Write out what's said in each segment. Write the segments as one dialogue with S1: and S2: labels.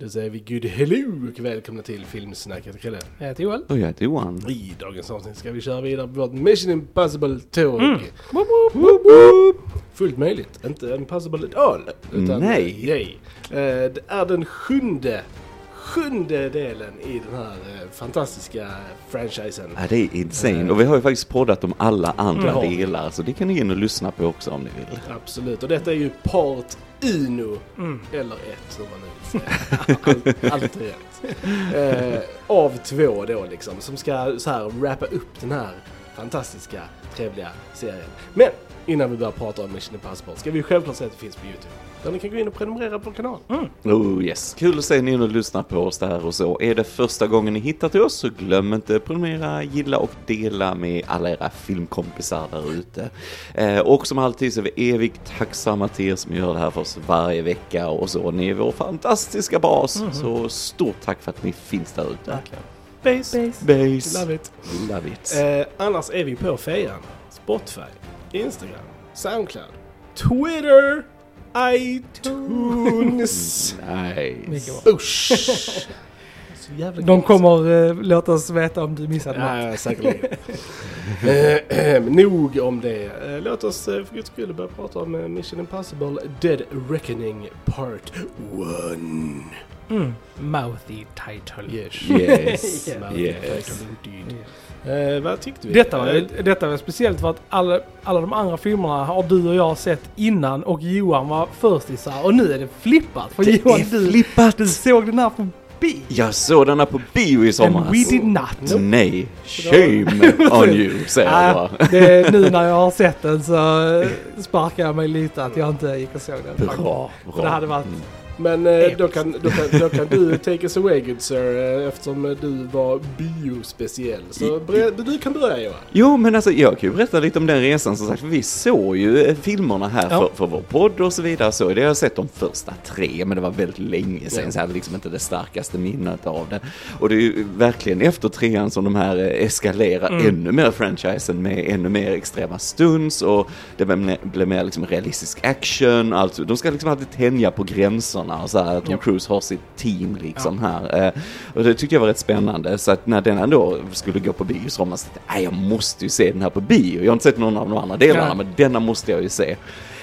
S1: Då säger vi good hello och välkomna till Filmsnacket.
S2: Jag heter Joel.
S3: Och jag heter Johan.
S1: I dagens avsnitt ska vi köra vidare på vårt Mission Impossible-tåg.
S2: Mm.
S1: Woop, woop, woop, woop. Fullt möjligt, inte impossible at all.
S3: Nej.
S1: nej. Eh, Det är den sjunde, sjunde delen i den här eh, fantastiska franchisen.
S3: Ja, det är insane. Och vi har ju faktiskt poddat om alla andra
S1: Ja.
S3: delar, så det kan ni in och lyssna på också om ni vill.
S1: Absolut, och detta är ju part uno,
S2: Mm.
S1: eller ett, hur man nu vill säga. Allt, är rätt. Eh, av två då liksom, som ska så här wrappa upp den här fantastiska, trevliga serien. Men innan vi börjar prata om Mission Impossible ska vi självklart säga att det finns på YouTube. Där ni kan gå in och prenumerera på vår kanal.
S3: Oh yes, kul att se ni och lyssna på oss där och så. Är det första gången ni hittar till oss så glöm inte att prenumerera, gilla och dela med alla era filmkompisar där ute. Eh, och som alltid så är vi evigt tacksamma till er som gör det här för oss varje vecka och så. Ni är vår fantastiska bas, så stort tack för att ni finns där ute.
S2: Verkligen.
S1: Base!
S3: Base.
S1: Love it!
S3: Love it.
S1: Eh, annars är vi på Fejan, Spotify, Instagram, Soundcloud, Twitter, iTunes.
S3: Nice.
S1: Usch!
S2: De kommer eh, låta oss veta om du missade något.
S1: Ja, säkerligen. eh, eh, nog om det. Eh, låt oss eh, för guds skull börja prata om eh, Mission Impossible Dead Reckoning Part 1.
S2: Mm. Mouthy title.
S1: Yes.
S3: Yes.
S1: Mouthy
S3: Yes.
S1: title indeed. Eh, vad tyckte vi?
S2: Detta var,
S1: Eh,
S2: detta var speciellt för att alla, alla de andra filmerna har du och jag sett innan och Johan var förstisar och nu är det flippat. För
S3: Det
S2: Johan,
S3: är
S2: du,
S3: flippat.
S2: du såg den här på bio.
S3: Jag såg denna på bio i
S2: And
S3: somras.
S2: we did not.
S3: Nej, shame on you, säger jag
S2: Ja,
S3: bara.
S2: det är nu när jag har sett den så sparkar jag mig lite att jag inte gick och såg den.
S3: Bra, bra.
S2: det hade varit...
S1: Men eh, då, kan, då, kan, då kan du take us away good sir eh, eftersom eh, du var biospeciell. Så bre- du kan börja Johan.
S3: Jo, men alltså jag kan ju berätta lite om den resan som sagt, för vi såg ju eh, filmerna här
S2: Ja.
S3: för, för vår podd och så vidare. Så det har jag sett de första tre, men det var väldigt länge sedan,
S1: Ja.
S3: så jag hade liksom inte det starkaste minnet av det. Och det är ju verkligen efter trean som de här eskalerar
S2: Mm.
S3: ännu mer franchisen med ännu mer extrema stunds och det blev mer, blev mer liksom realistisk action, alltså de ska liksom alltid tänja på gränserna och så här, Tom
S2: Ja.
S3: Cruise har sitt team liksom här. Eh, och det tyckte jag var rätt spännande, så att när den ändå skulle gå på bio så var man så att, "Nej, jag måste ju se den här på bio. Jag har inte sett någon av de andra delarna,
S2: Ja.
S3: men denna måste jag ju se.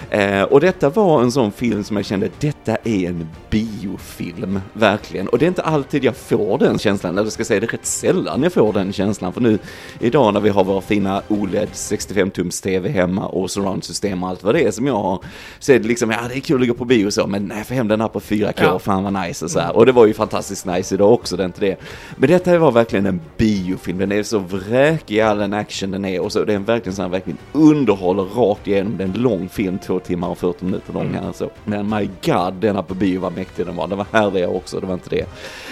S3: Eh, och detta var en sån film som jag kände, detta är en biofilm, verkligen. Och det är inte alltid jag får den känslan, eller jag ska säga det är rätt sällan jag får den känslan. För nu, idag när vi har våra fina OLED 65-tums TV hemma och surround-system och allt vad det är som jag har, så är det liksom, ja det är kul att gå på bio och så, men nej, få hem den här på 4K,
S2: Ja.
S3: fan vad nice och så här. Och det var ju fantastiskt nice idag också, det är inte det. Men detta var verkligen en biofilm, den är så vräkig i all den action den är och så, det är verkligen så här, verkligen underhåller rakt igenom. Det är en lång film, två timmar och 40 minuter lång här så. Men my god, denna på bio var mäktig den var. Den var härliga också, det var inte det.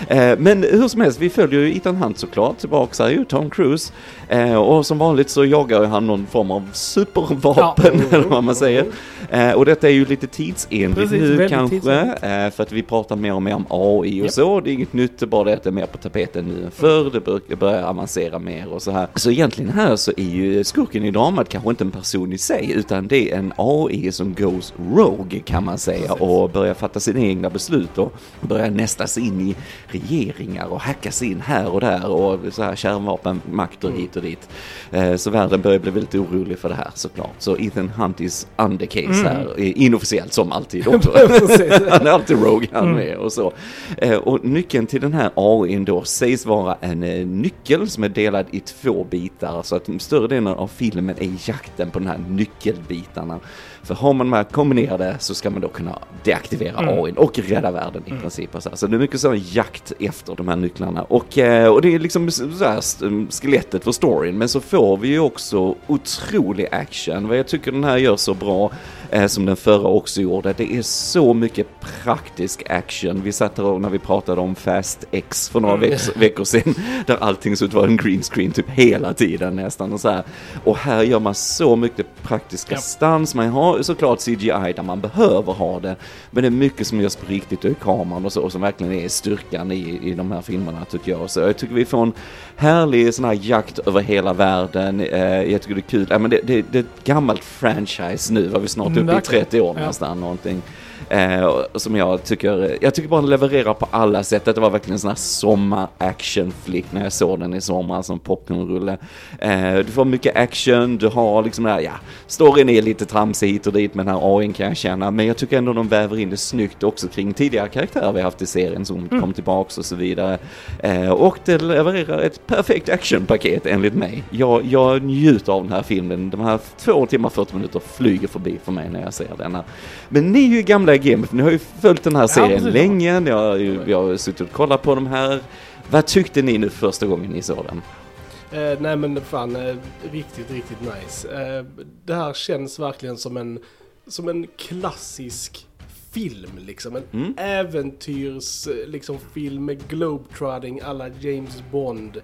S3: Eh, men hur som helst, vi följer ju Ethan Hunt såklart, tillbaks här ju, Tom Cruise. Eh, och som vanligt så jagar ju han någon form av supervapen,
S2: Ja.
S3: eller vad man säger. Eh, och detta är ju lite tidsenligt
S2: Precis,
S3: nu kanske,
S2: tidsenligt.
S3: eh, för att vi pratar mer och mer om AI och
S2: Japp.
S3: så. Det är inget nytt, det är bara det att det är mer på tapeten nu än förr. Det bör- börjar avancera mer och så här. Så egentligen här så är ju skurken i dramat kanske inte en person i sig, utan det är en AI som goes rogue kan man säga och börjar fatta sina egna beslut och börjar nästa sig in i regeringar och hacka sig in här och där och så här kärnvapenmakter hit och dit. Eh, Så världen börjar bli väldigt orolig för det här såklart. Så Ethan Hunt is under case här, inofficiellt som alltid också. Han är alltid Rogue han med och så. Eh, och nyckeln till den här AIn då sägs vara en eh, nyckel som är delad i två bitar. Så att större delen av filmen är jakten på de här nyckelbitarna. Har man de här kombinerade så ska man då kunna deaktivera
S2: Mm.
S3: AIn och rädda världen i princip. Och så, så det är mycket så jakt efter de här nycklarna. Och, eh, och det är liksom så här, st- skelettet för storyn. Men så får vi ju också otrolig action. Vad jag tycker den här gör så bra som den förra också gjorde. Det är så mycket praktisk action. Vi satt och när vi pratade om Fast X för några
S1: Mm.
S3: veck- veckor sedan, där allting såg ut att vara en green screen typ hela tiden nästan och så här. Och här gör man så mycket praktiska
S2: Ja.
S3: stunts. Man har såklart CGI där man behöver ha det, men det är mycket som görs på riktigt och i kameran och så, som verkligen är styrkan i, i de här filmerna tycker jag. Så jag tycker vi får en härlig sån här jakt över hela världen. Eh, jag tycker det är kul. Ja, men det, det, det är ett gammalt franchise nu, var vi snart
S2: Mm,
S3: uppe i
S2: verkligen.
S3: 30 år nästan någonting. Eh, som jag tycker, jag tycker bara den levererar på alla sätt. Det var verkligen en sån här sommar-action-flick när jag såg den i sommar som popcornrulle. Eh, du får mycket action, du har liksom den här, ja, storyn är lite tramsig hit och dit med den här AIn kan jag känna, men jag tycker ändå de väver in det snyggt också kring tidigare karaktärer vi haft i serien som
S2: Mm.
S3: kom tillbaks och så vidare. Eh, och det levererar ett perfekt actionpaket enligt mig. Jag, jag njuter av den här filmen. De här två timmar 40 minuter flyger förbi för mig när jag ser denna. Men ni är ju gamla i gamet, ni har ju följt den här serien
S2: precis.
S3: länge, ni har, ju- vi har suttit och kollat på de här. Vad tyckte ni nu första gången ni såg den?
S1: Eh, nej men fan, eh, riktigt, riktigt nice. Eh, det här känns verkligen som en, som en klassisk film liksom. En
S3: Mm.
S1: äventyrs liksom, film med globetrotting alla James Bond.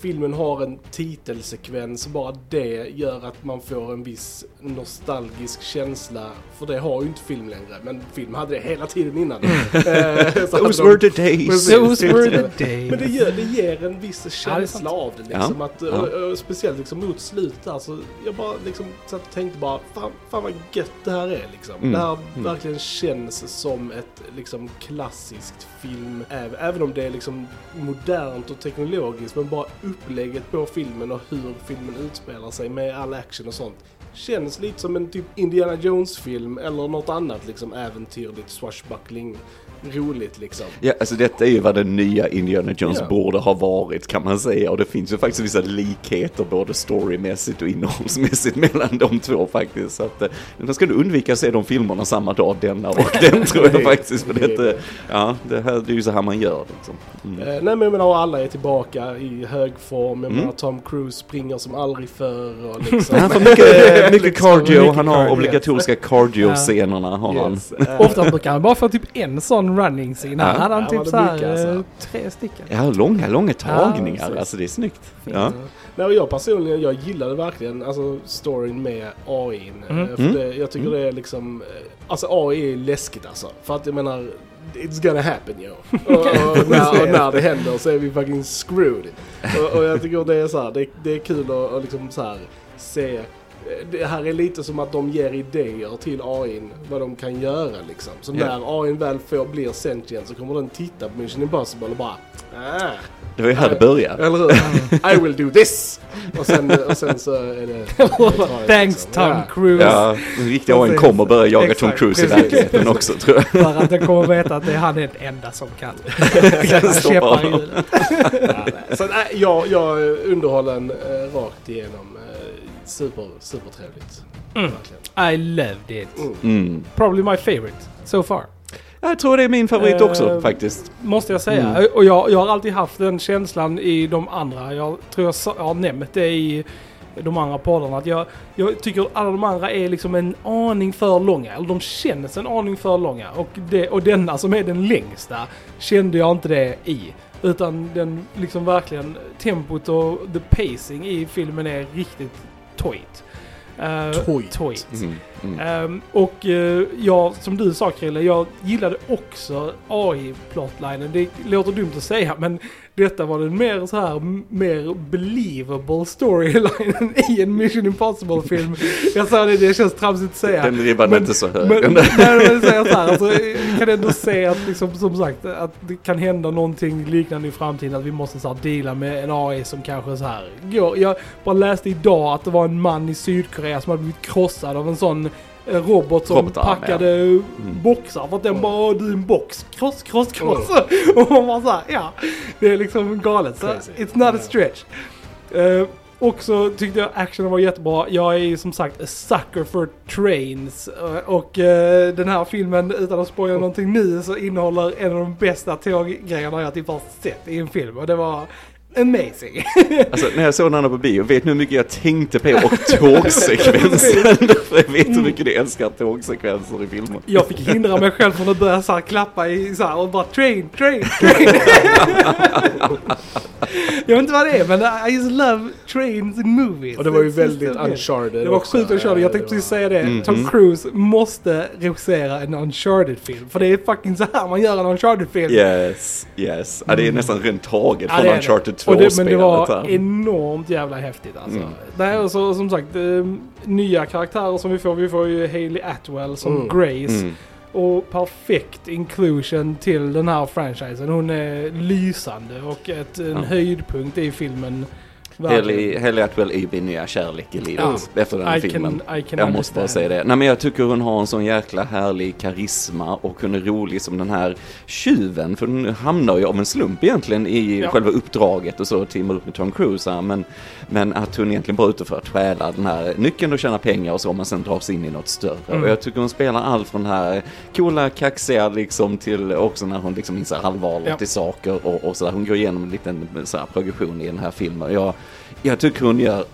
S1: Filmen har en titelsekvens, bara det gör att man får en viss nostalgisk känsla. För det har ju inte film längre, men film hade det hela tiden innan. Eh, så
S3: Those were the days!
S2: Those were the days.
S1: men det, gör, det ger en viss känsla av det liksom.
S3: Ja,
S1: Att,
S3: ja.
S1: Och, och, speciellt liksom mot slutet där, så jag bara liksom satt och tänkte bara fan, fan vad gött det här är liksom.
S3: Mm,
S1: Det här
S3: mm.
S1: verkligen känns som ett liksom klassiskt film. Även, även om det är liksom modernt och teknologiskt men bara upplägget på filmen och hur filmen utspelar sig med all action och sånt. Känns lite som en typ Indiana Jones-film eller något annat liksom äventyrligt, swashbuckling, roligt liksom.
S3: Ja, alltså detta är ju vad den nya Indiana Jones
S1: Ja.
S3: borde ha varit kan man säga. Och det finns ju faktiskt vissa likheter både storymässigt och innehållsmässigt mellan de två faktiskt. Så att eh, man ska du undvika att se de filmerna samma dag, denna och den tror jag faktiskt. För det, eh, ja, det, här, det är ju så här man gör liksom. Mm.
S1: Eh, nej men jag menar alla är tillbaka i hög form. Jag
S3: Mm.
S1: menar Tom Cruise springer som aldrig förr och liksom.
S3: Han får mycket, mycket
S1: Liksom,
S3: cardio,
S2: mycket
S3: han har
S2: cardio.
S3: obligatoriska cardio-scenerna har han.
S1: Yes. Eh,
S2: Ofta brukar han bara få typ en sån running scene. Här
S3: Ja.
S2: hade han
S1: Ja,
S2: typ
S1: det
S2: så här
S1: mycket, alltså.
S2: eh, tre stycken.
S3: Ja, långa, långa tagningar.
S2: precis.
S3: alltså det är snyggt.
S1: Ja.
S3: Ja.
S1: Nej, och jag personligen, jag gillade verkligen alltså, storyn med AI.
S2: Mm.
S1: För
S3: Mm.
S1: det, jag tycker det är liksom, eh, alltså AI är läskigt alltså. För att jag menar, it's gonna happen yo. och, och, när, och när det händer så är vi fucking screwed. Och, och jag tycker det är så här, det, det är kul att, att liksom så här se det här är lite som att de ger idéer till AI vad de kan göra liksom. Så
S3: Ja.
S1: när AI väl får, blir sentient så kommer den titta på Mission Impossible och bara ah,
S3: Det var ju här det började.
S1: eller hur? I will do this! Och sen, och sen så är det...
S2: Thanks Tom
S1: Ja.
S2: Cruise.
S3: Ja, den riktiga AI kommer börja jaga Tom Cruise i verkligheten också tror jag.
S2: För att den kommer veta att det är han är den enda som kan.
S3: Stoppa
S2: Käppar i
S3: honom.
S1: Ja, så nej, jag, jag är underhållen eh, rakt igenom. Super, supertrevligt.
S2: Mm. I loved it.
S1: Mm.
S3: Mm.
S2: Probably my favorite so far.
S3: Jag tror det är min favorit också
S2: Eh,
S3: faktiskt.
S2: Måste jag säga.
S3: Mm.
S2: Och jag, jag har alltid haft den känslan i de andra. Jag tror jag, jag har nämnt det i de andra poddarna. Att jag, jag tycker alla de andra är liksom en aning för långa. Eller de känns en aning för långa. Och, det, och denna som är den längsta kände jag inte det i. Utan den liksom verkligen, tempot och the pacing i filmen är riktigt toit. Uh,
S1: Toit.
S2: toit.
S3: Mm. Mm.
S2: Ehm, och uh, jag, som du sa Krille, jag gillade också AI-plotlinen. Det låter dumt att säga, men detta var den mer så här, mer believable storylinen i en Mission Impossible-film. Jag sa det, det känns tramsigt att säga.
S3: Den ribban är inte så hög.
S2: Men, men, men säger så här, alltså, jag kan ändå se att, liksom, som sagt, att det kan hända någonting liknande i framtiden. Att vi måste så här, deala med en AI som kanske så här går. Jag bara läste idag att det var en man i Sydkorea som hade blivit krossad av en sån eh, robot som
S3: Robotarm,
S2: packade boxar för att den bara "Åh, du är en box, kross, kross, kross. Och man bara såhär, ja. Det är liksom galet. Så
S1: Crazy.
S2: it's not a
S1: Ja.
S2: stretch. Uh, också tyckte jag actionen var jättebra. Jag är ju som sagt a sucker for trains. Eh, och eh, den här filmen, utan att spoila någonting nu, så innehåller en av de bästa tåggrejerna jag typ har sett i en film. Och det var amazing.
S3: Alltså när jag såg den andra på bio, vet ni hur mycket jag tänkte på och tågsekvensen? För jag vet hur mycket ni älskar tågsekvenser i filmer.
S2: Jag fick hindra mig själv från att börja så här klappa i så här och bara train, train, train. jag vet inte vad det är men I just love trains in movies.
S1: Och det var ju väldigt uncharted
S2: Det var sjukt Uncharted. Jag tänkte precis säga det.
S3: Mhm.
S2: Tom Cruise måste regissera en Uncharted-film. För det är fucking så här man gör en Uncharted-film.
S3: Yes, yes. Ja, det är nästan rent taget från
S2: det är
S3: Uncharted
S2: Och det, Men det
S3: 2-spelet
S2: var
S3: här.
S2: enormt jävla häftigt alltså.
S3: Mm.
S2: Det här är så, som sagt eh, nya karaktärer som vi får. Vi får ju Hailey Atwell som
S1: Mm.
S2: Grace.
S3: Mm.
S2: och perfekt inclusion till den här franchisen. Hon är lysande och ett, en
S3: Ja.
S2: höjdpunkt i filmen.
S3: Haley, Haley Atwell är min nya kärlek i livet efter den
S2: I
S3: filmen.
S2: can,
S3: Jag måste bara säga det. Nej men jag tycker hon har en sån jäkla härlig karisma och hon är rolig som den här tjuven. För hon hamnar ju av en slump egentligen i
S2: Ja.
S3: själva uppdraget och så teamar upp med Tom Cruise här. Men, men att hon egentligen bara är ute för att stjäla den här nyckeln och tjäna pengar och så om man sen dras in i något större.
S2: Mm.
S3: Och jag tycker hon spelar allt från den här coola, kaxiga liksom till också när hon liksom inser allvaret
S2: Ja.
S3: i saker och, och så där. Hon går igenom en liten så här, progression i den här filmen. Jag, jag tycker hon gör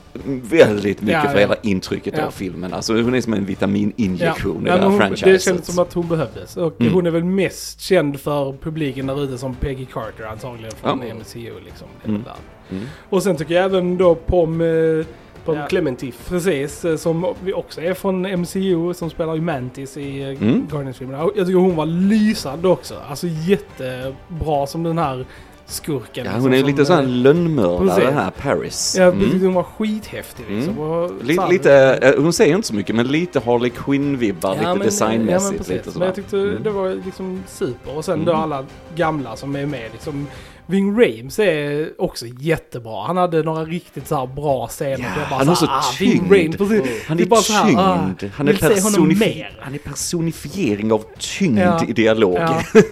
S3: väldigt mycket
S2: Ja,
S3: för
S2: ja.
S3: hela intrycket
S2: Ja.
S3: av filmen. Alltså hon är som en vitamininjektion i
S2: Ja,
S3: det
S2: men
S3: här
S2: hon,
S3: franchiset.
S2: det kändes som att hon behövdes. Och
S3: Mm.
S2: hon är väl mest känd för publiken där ute som Peggy Carter antagligen från
S3: Ja.
S2: MCU liksom.
S3: Mm. Mm.
S2: Och sen tycker jag även då Pom... Eh,
S1: På
S2: Ja.
S1: Clementif.
S2: Precis, eh, som vi också är från MCU som spelar ju Mantis i eh,
S3: Mm.
S2: Guardians-filmerna. Jag tycker hon var lysande också. Alltså jättebra som den här skurken.
S3: Ja,
S2: liksom,
S3: hon är
S2: som,
S3: lite sån
S2: eh,
S3: lönnmördare här, Paris.
S2: Ja,
S3: Mm.
S2: hon var skithäftig liksom.
S3: Mm.
S2: Och,
S3: Lite, lite, eh, hon säger inte så mycket men lite Harley Quinn-vibbar, lite
S2: men-
S3: designmässigt.
S2: ja, men, precis.
S3: lite
S2: men jag tyckte
S3: Mm.
S2: det var liksom super. Och sen då
S3: Mm.
S2: alla gamla som är med. Liksom, Ving Rames är också jättebra. Han hade några riktigt så här bra scener.
S3: Ja, han har så
S2: ah, Ving
S3: tyngd.
S2: Rames, precis.
S3: Han är,
S2: är bara så här,
S3: tyngd.
S2: ah,
S3: han, är
S2: mer.
S3: han är personifiering av tyngd
S2: Ja.
S3: i dialog.
S2: Ja.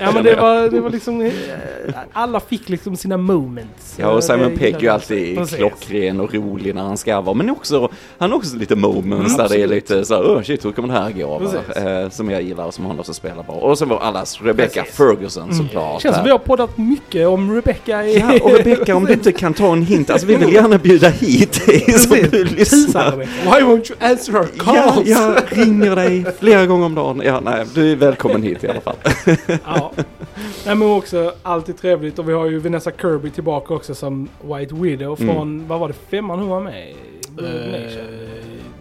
S2: ja men det var, det var liksom, eh, alla fick liksom sina moments.
S3: Ja, och Simon
S2: Det
S3: Pegg är ju alltid
S2: Precis.
S3: klockren och rolig när han ska vara. Men också, han har också lite moments
S2: Mm,
S3: där det är lite så här, oh shit, hur kommer det här gå? va?"
S2: Precis.
S3: Eh, som jag gillar och som han också spelar bra. Och sen var allas Rebecca
S2: Precis.
S3: Ferguson såklart.
S2: Känns som vi har poddat mycket om Rebecca i...
S3: Ja, och Rebecca om du inte kan ta en hint, alltså vi vill gärna bjuda hit dig som du lyssnar.
S1: Why won't you answer
S3: Ja,
S1: calls?
S3: jag ringer dig flera gånger om dagen. Ja, nej, du är välkommen hit i alla fall.
S2: Ja. Nej, men också alltid trevligt och vi har ju Vanessa Kirby tillbaka också som White Widow
S3: Mm.
S2: från, vad var det, femman hon var med i? Nation.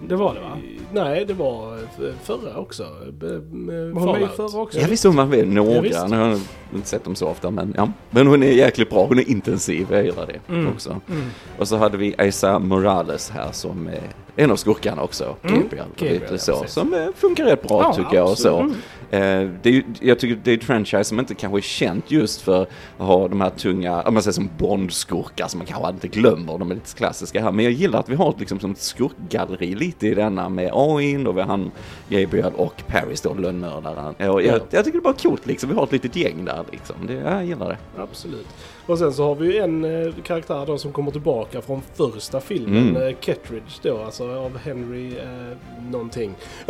S2: Det var det va?
S1: Nej, det var förra också.
S2: Var hon med i förra också?
S3: Jag visste hon var med
S1: Ja,
S3: några,
S1: visst.
S3: nu har jag inte sett dem så ofta men ja. Men hon är jäkligt bra, hon är intensiv, jag gillar det
S2: Mm.
S3: också.
S2: Mm.
S3: Och så hade vi Isa Morales här som är en av skurkarna också,
S2: Mm.
S3: Gabriel.
S2: Gabriel,
S3: lite så,
S2: precis.
S3: som eh, funkar rätt bra
S2: Ja,
S3: tycker jag. Och så.
S2: absolut.
S3: Eh, det är, jag tycker det är ett franchise som inte kanske är känt just för att ha de här tunga, om man säger som Bond-skurkar som man kanske inte glömmer, de är lite klassiska här. Men jag gillar att vi har ett, liksom, som ett skurkgalleri lite i denna med AIn och vi har han Gabriel och Paris då, lönnmördaren. Jag,
S1: Ja.
S3: jag tycker det är bara coolt liksom, vi har ett litet gäng där liksom. Det, jag gillar det.
S1: Absolut. Och sen så har vi ju en eh, karaktär då som kommer tillbaka från första filmen.
S3: Mm.
S1: Eh, Kettridge då, alltså av Henry eh, någonting.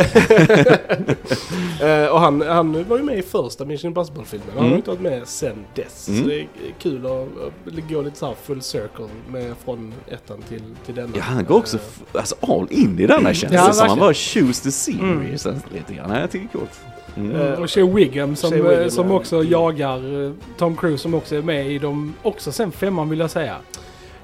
S1: eh, och han, han var ju med i första Mission Impossible-filmen. Han har
S3: Mm.
S1: inte varit med sen dess.
S3: Mm.
S1: Så det är kul att, att gå lite så här full circle med, från ettan till, till denna.
S3: Ja, han går också alltså, all in i denna känns
S2: Ja,
S3: det som. Han bara choose the scenery
S2: Mm.
S3: känns det lite grann. Jag tycker det är coolt. Mm.
S1: Eh,
S2: Och Shea Wiggum som,
S1: Shea Wiggum,
S2: eh, som
S1: ja.
S2: också jagar eh, Tom Cruise som också är med i dem, också sen femman vill jag säga.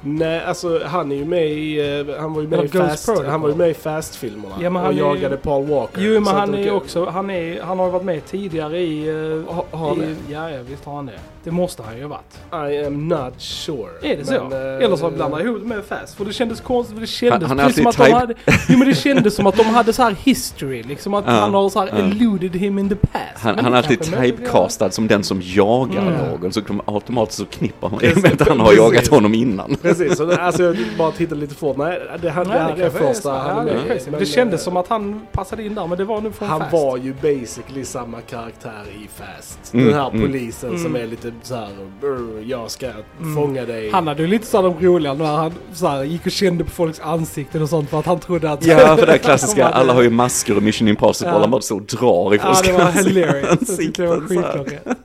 S1: Nej, alltså han är ju med i, eh, han var ju med i
S2: Ghost
S1: Fast,
S2: Protocol.
S1: han var ju med i Fast-filmerna.
S2: Ja, men
S1: och
S2: är-
S1: jagade Paul Walker.
S2: Jo men
S1: Så att
S2: han
S1: de
S2: är
S1: kan-
S2: också, han, är, han har ju varit med tidigare i... eh,
S1: Ha- har han
S2: i ja, ja, visst har han det. Det måste han ju ha varit.
S1: I am not sure.
S2: Är det så?
S1: Men, eh,
S2: Eller så blandar jag ihop det med Fast. För det kändes konstigt. För det kändes
S3: Han- han är
S2: precis som att
S3: alltid
S2: de hade... Jo men det kändes som att de hade så här history. Liksom att
S3: Ja,
S2: han har så här
S3: ja.
S2: eluded him in the past.
S3: Han,
S2: Men
S3: han
S2: det
S3: är alltid
S2: kanske
S3: typecastad som den som jagar
S2: Mm.
S3: någon, så automatiskt så knippar man
S1: Precis,
S3: med att han har
S1: precis.
S3: jagat honom innan.
S1: Precis, så det, alltså jag bara tittade lite fort. Nej, det, här,
S2: Nej,
S1: det här är
S2: kanske
S1: första
S2: så.
S1: han
S2: Ja,
S1: är
S2: det är
S1: med men,
S2: Det kändes
S1: eh,
S2: som att han passade in där, men det var nog från
S1: Han
S2: Fast.
S1: var ju basically samma karaktär i Fast.
S3: Mm,
S1: Den här
S3: mm.
S1: polisen som
S2: Mm.
S1: är lite så här, "Brr, jag ska fånga dig.
S2: Han hade ju lite sådana roliga när han så här, gick och kände på folks ansikten och sånt för att han trodde att...
S3: Ja, för det här klassiska,
S2: De
S3: alla har ju masker och Mission Impossible,
S2: Ja.
S3: han bara så drar i
S2: Ja,
S3: folks
S2: det var
S3: ansikten.
S2: hilarious. Tyckte det var
S3: Ansikten så här.
S2: skitklockrent.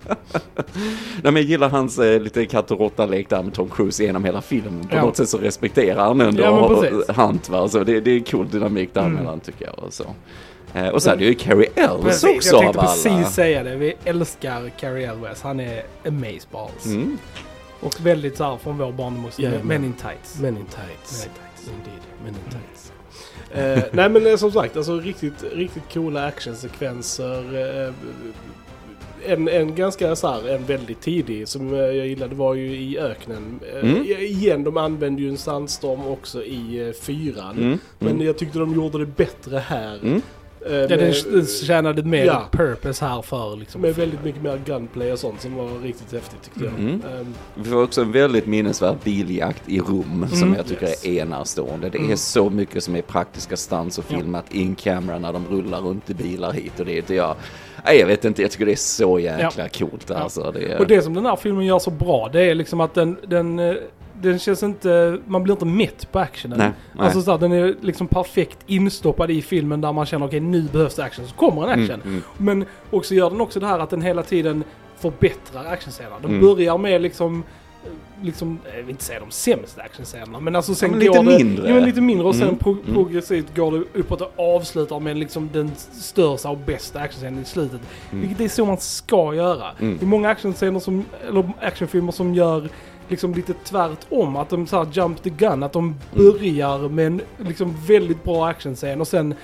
S3: Nej men jag gillar hans eh, lite katt och råtta-lek där med Tom Cruise genom hela filmen. På
S2: Ja.
S3: något sätt så respekterar han ändå
S2: Ja.
S3: Hunt va. Så det, det är cool dynamik däremellan
S2: Mm.
S3: tycker jag. Och så. Eh, och så hade ju Carrie Ells också
S2: jag tänkte
S3: alla.
S2: precis säga det. Vi älskar Carrie Elwes. Han är amazeballs.
S3: Mm.
S2: Och väldigt så här från vår barndom också.
S1: Ja,
S2: Men in tights.
S1: Men in tights.
S2: Men in tights.
S1: Indeed, men in tights. Eh, nej men eh, som sagt, alltså riktigt, riktigt coola actionsekvenser. Eh, en, en ganska så här, en väldigt tidig som eh, jag gillade var ju i öknen. Eh,
S3: Mm.
S1: Igen, de använde ju en sandstorm också i eh, fyran.
S3: Mm.
S1: Men
S3: Mm.
S1: jag tyckte de gjorde det bättre här. Eh,
S2: Ja, den
S1: med-
S2: den tjänade mer
S1: Ja.
S2: purpose här för liksom.
S1: Med väldigt mycket mer gunplay och sånt som var riktigt häftigt tyckte jag.
S3: Mm.
S1: Ehm,
S3: Vi får också en väldigt minnesvärd biljakt i Rom som
S2: Mm.
S3: jag tycker
S1: Yes.
S3: är enastående. Det är
S1: Mm.
S3: så mycket som är praktiska stunts och
S2: Ja.
S3: filmat in camera när de rullar runt i bilar hit och dit. Och jag, nej, jag vet inte, jag tycker det är så jäkla coolt alltså. Det är,
S2: Och det som den här filmen gör så bra, det är liksom att den, den, eh, den känns inte, man blir inte mätt på actionen.
S3: nej, nej.
S2: Alltså så här, den är liksom perfekt instoppad i filmen där man känner okej nu behövs det action, så kommer en action.
S3: Mm, mm.
S2: Men också gör den också det här att den hela tiden förbättrar actionscenerna. Den
S3: Mm.
S2: börjar med liksom, eh, liksom, jag vill inte säga de sämsta actionscenerna, men alltså sen
S3: men lite
S2: går det,
S3: mindre.
S2: Ja, men lite mindre och sen
S3: Mm,
S2: pro-
S3: mm.
S2: progressivt går det uppåt och avslutar med liksom den största och bästa actionscenen i slutet.
S3: Mm.
S2: Vilket är så man ska göra.
S3: Mm.
S2: Det är många actionscener som, eller actionfilmer som gör liksom lite tvärtom. Att de så här jump the gun, att de börjar med en liksom väldigt bra actionscen och sen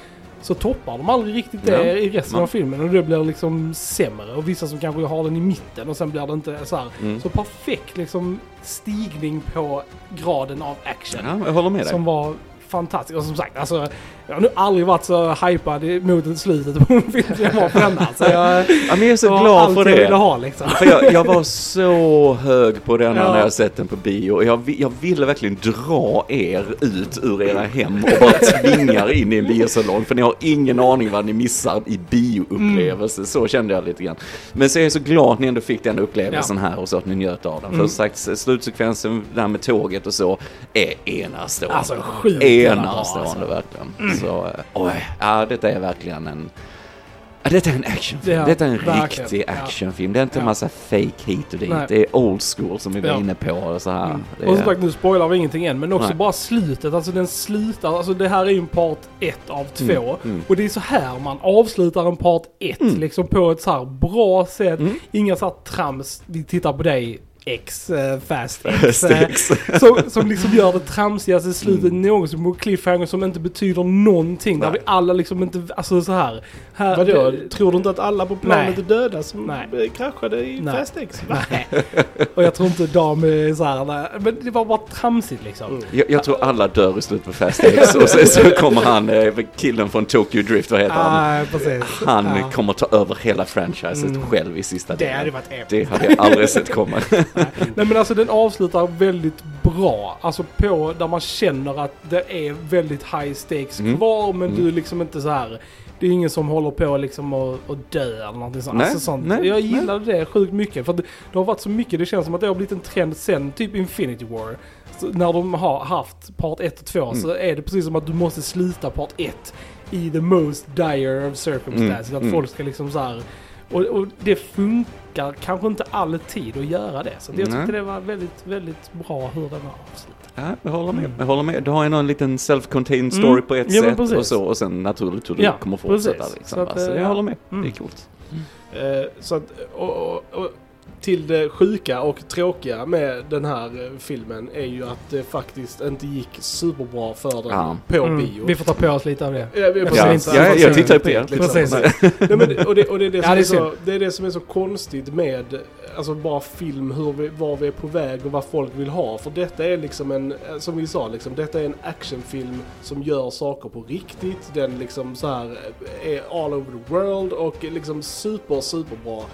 S2: så toppar de aldrig riktigt det
S3: Ja.
S2: i resten
S3: Ja.
S2: av filmen och det blir liksom sämre. Och vissa som kanske har den i mitten och sen blir det inte så här.
S3: Mm.
S2: Så perfekt liksom stigning på graden av action.
S3: Ja, jag håller med dig.
S2: Som var fantastisk. Och som sagt, alltså, jag har nu aldrig varit så hypad mot slutet på en film som jag var på denna. Så jag,
S3: Ja, men jag är så glad för
S2: jag
S3: det.
S2: ha liksom.
S3: För jag, jag var så hög på denna
S2: Ja.
S3: när jag sett den på bio. Jag, jag ville verkligen dra er ut ur era hem och bara tvinga er in i en biosalong. För ni har ingen aning vad ni missar i bioupplevelse. Så kände jag lite grann. Men så är jag så glad att ni ändå fick den upplevelsen här och så att ni njöt av den. För
S2: Mm.
S3: som sagt, slutsekvensen där med tåget och så är enastående.
S2: Alltså, sjukt bra,
S3: enastående
S2: alltså.
S3: verkligen. Så, eh, oj, ja, detta är verkligen en detta är en actionfilm.
S2: Ja,
S3: detta är en
S2: verkligen.
S3: riktig actionfilm. Det är inte en
S2: Ja.
S3: massa fake hit och dit.
S2: Nej.
S3: Det är old school som vi var
S2: Ja.
S3: inne på. Och så här.
S2: Mm. Och som sagt, nu spoilar vi ingenting än, men också
S3: Nej.
S2: bara slutet. Alltså den slutar, alltså det här är ju en part ett av två.
S3: Mm, mm.
S2: Och det är så här man avslutar en part ett,
S3: Mm.
S2: liksom på ett så här bra sätt.
S3: Mm.
S2: Inga så här trams, vi tittar på dig, X, eh, Fast X. Eh, som, som liksom gör det tramsigaste slutet
S3: Mm.
S2: någonsin på cliffhanger som inte betyder någonting. Där
S3: Nej.
S2: vi alla liksom inte, alltså så här. här
S1: Vadå?
S2: det-
S1: Tror du inte att alla på planet
S2: Nej.
S1: är döda som
S2: Nej.
S1: eh, kraschade i
S2: Nej.
S1: Fast X? Va?
S2: Nej. Och jag tror inte de är så här, nej. men det var bara tramsigt liksom.
S1: Mm.
S3: Jag, jag tror alla dör i slutet på Fast X och sen så kommer han, eh, killen från Tokyo Drift, vad heter han?
S2: Ah, precis.
S3: Han
S2: Ja.
S3: kommer ta över hela franchiset
S2: Mm.
S3: själv i sista
S2: Det
S3: delen.
S2: hade varit episkt.
S3: Det hade jag aldrig sett komma.
S2: Nej men alltså den avslutar väldigt bra. Alltså på där man känner att det är väldigt high stakes
S3: Mm.
S2: kvar men
S3: Mm.
S2: du är liksom inte så här. Det är ingen som håller på liksom att, att dö eller någonting sånt.
S3: Nej,
S2: Alltså sånt.
S3: nej,
S2: jag gillade det sjukt mycket. För det, det har varit så mycket, det känns som att det har blivit en trend sen typ Infinity War. Så när de har haft part 1 och 2
S3: Mm.
S2: så är det precis som att du måste sluta part 1 i the most dire of circumstances.
S3: Mm,
S2: Att
S3: mm.
S2: folk ska liksom så här. Och, och det funkar kanske inte alltid att göra det. Så jag
S3: Nej.
S2: tyckte det var väldigt, väldigt bra hur den var avslutad.
S3: Ja, jag håller med. Jag håller med. Du har ju någon liten self-contained story
S2: Mm.
S3: på ett
S2: Ja,
S3: sätt och så och sen naturligt hur du
S2: Ja,
S3: kommer fortsätta. Liksom.
S2: Så att, eh,
S3: jag
S2: ja.
S3: håller med.
S2: Mm.
S3: Det är coolt.
S1: Eh, så att, och, och, och, till det sjuka och tråkiga med den här eh, filmen är ju att det faktiskt inte gick superbra för den
S3: Ja.
S1: på
S2: Mm,
S1: bio.
S2: Vi får ta på oss lite av det.
S1: Ja, vi-
S2: Ja,
S1: precis.
S2: ja,
S1: Alltså,
S2: jag tittar
S3: ju på er.
S1: liksom.
S2: Precis.
S1: Nej, men, och, det, och det, är det,
S2: Ja,
S1: som
S2: det är
S1: så, det är det som är så konstigt med alltså bara film, hur vi, var vi är på väg och vad folk vill ha. För detta är liksom en, eh, som vi sa, liksom, detta är en actionfilm som gör saker på riktigt. Den liksom så här eh, är all over the world och liksom super, super bra.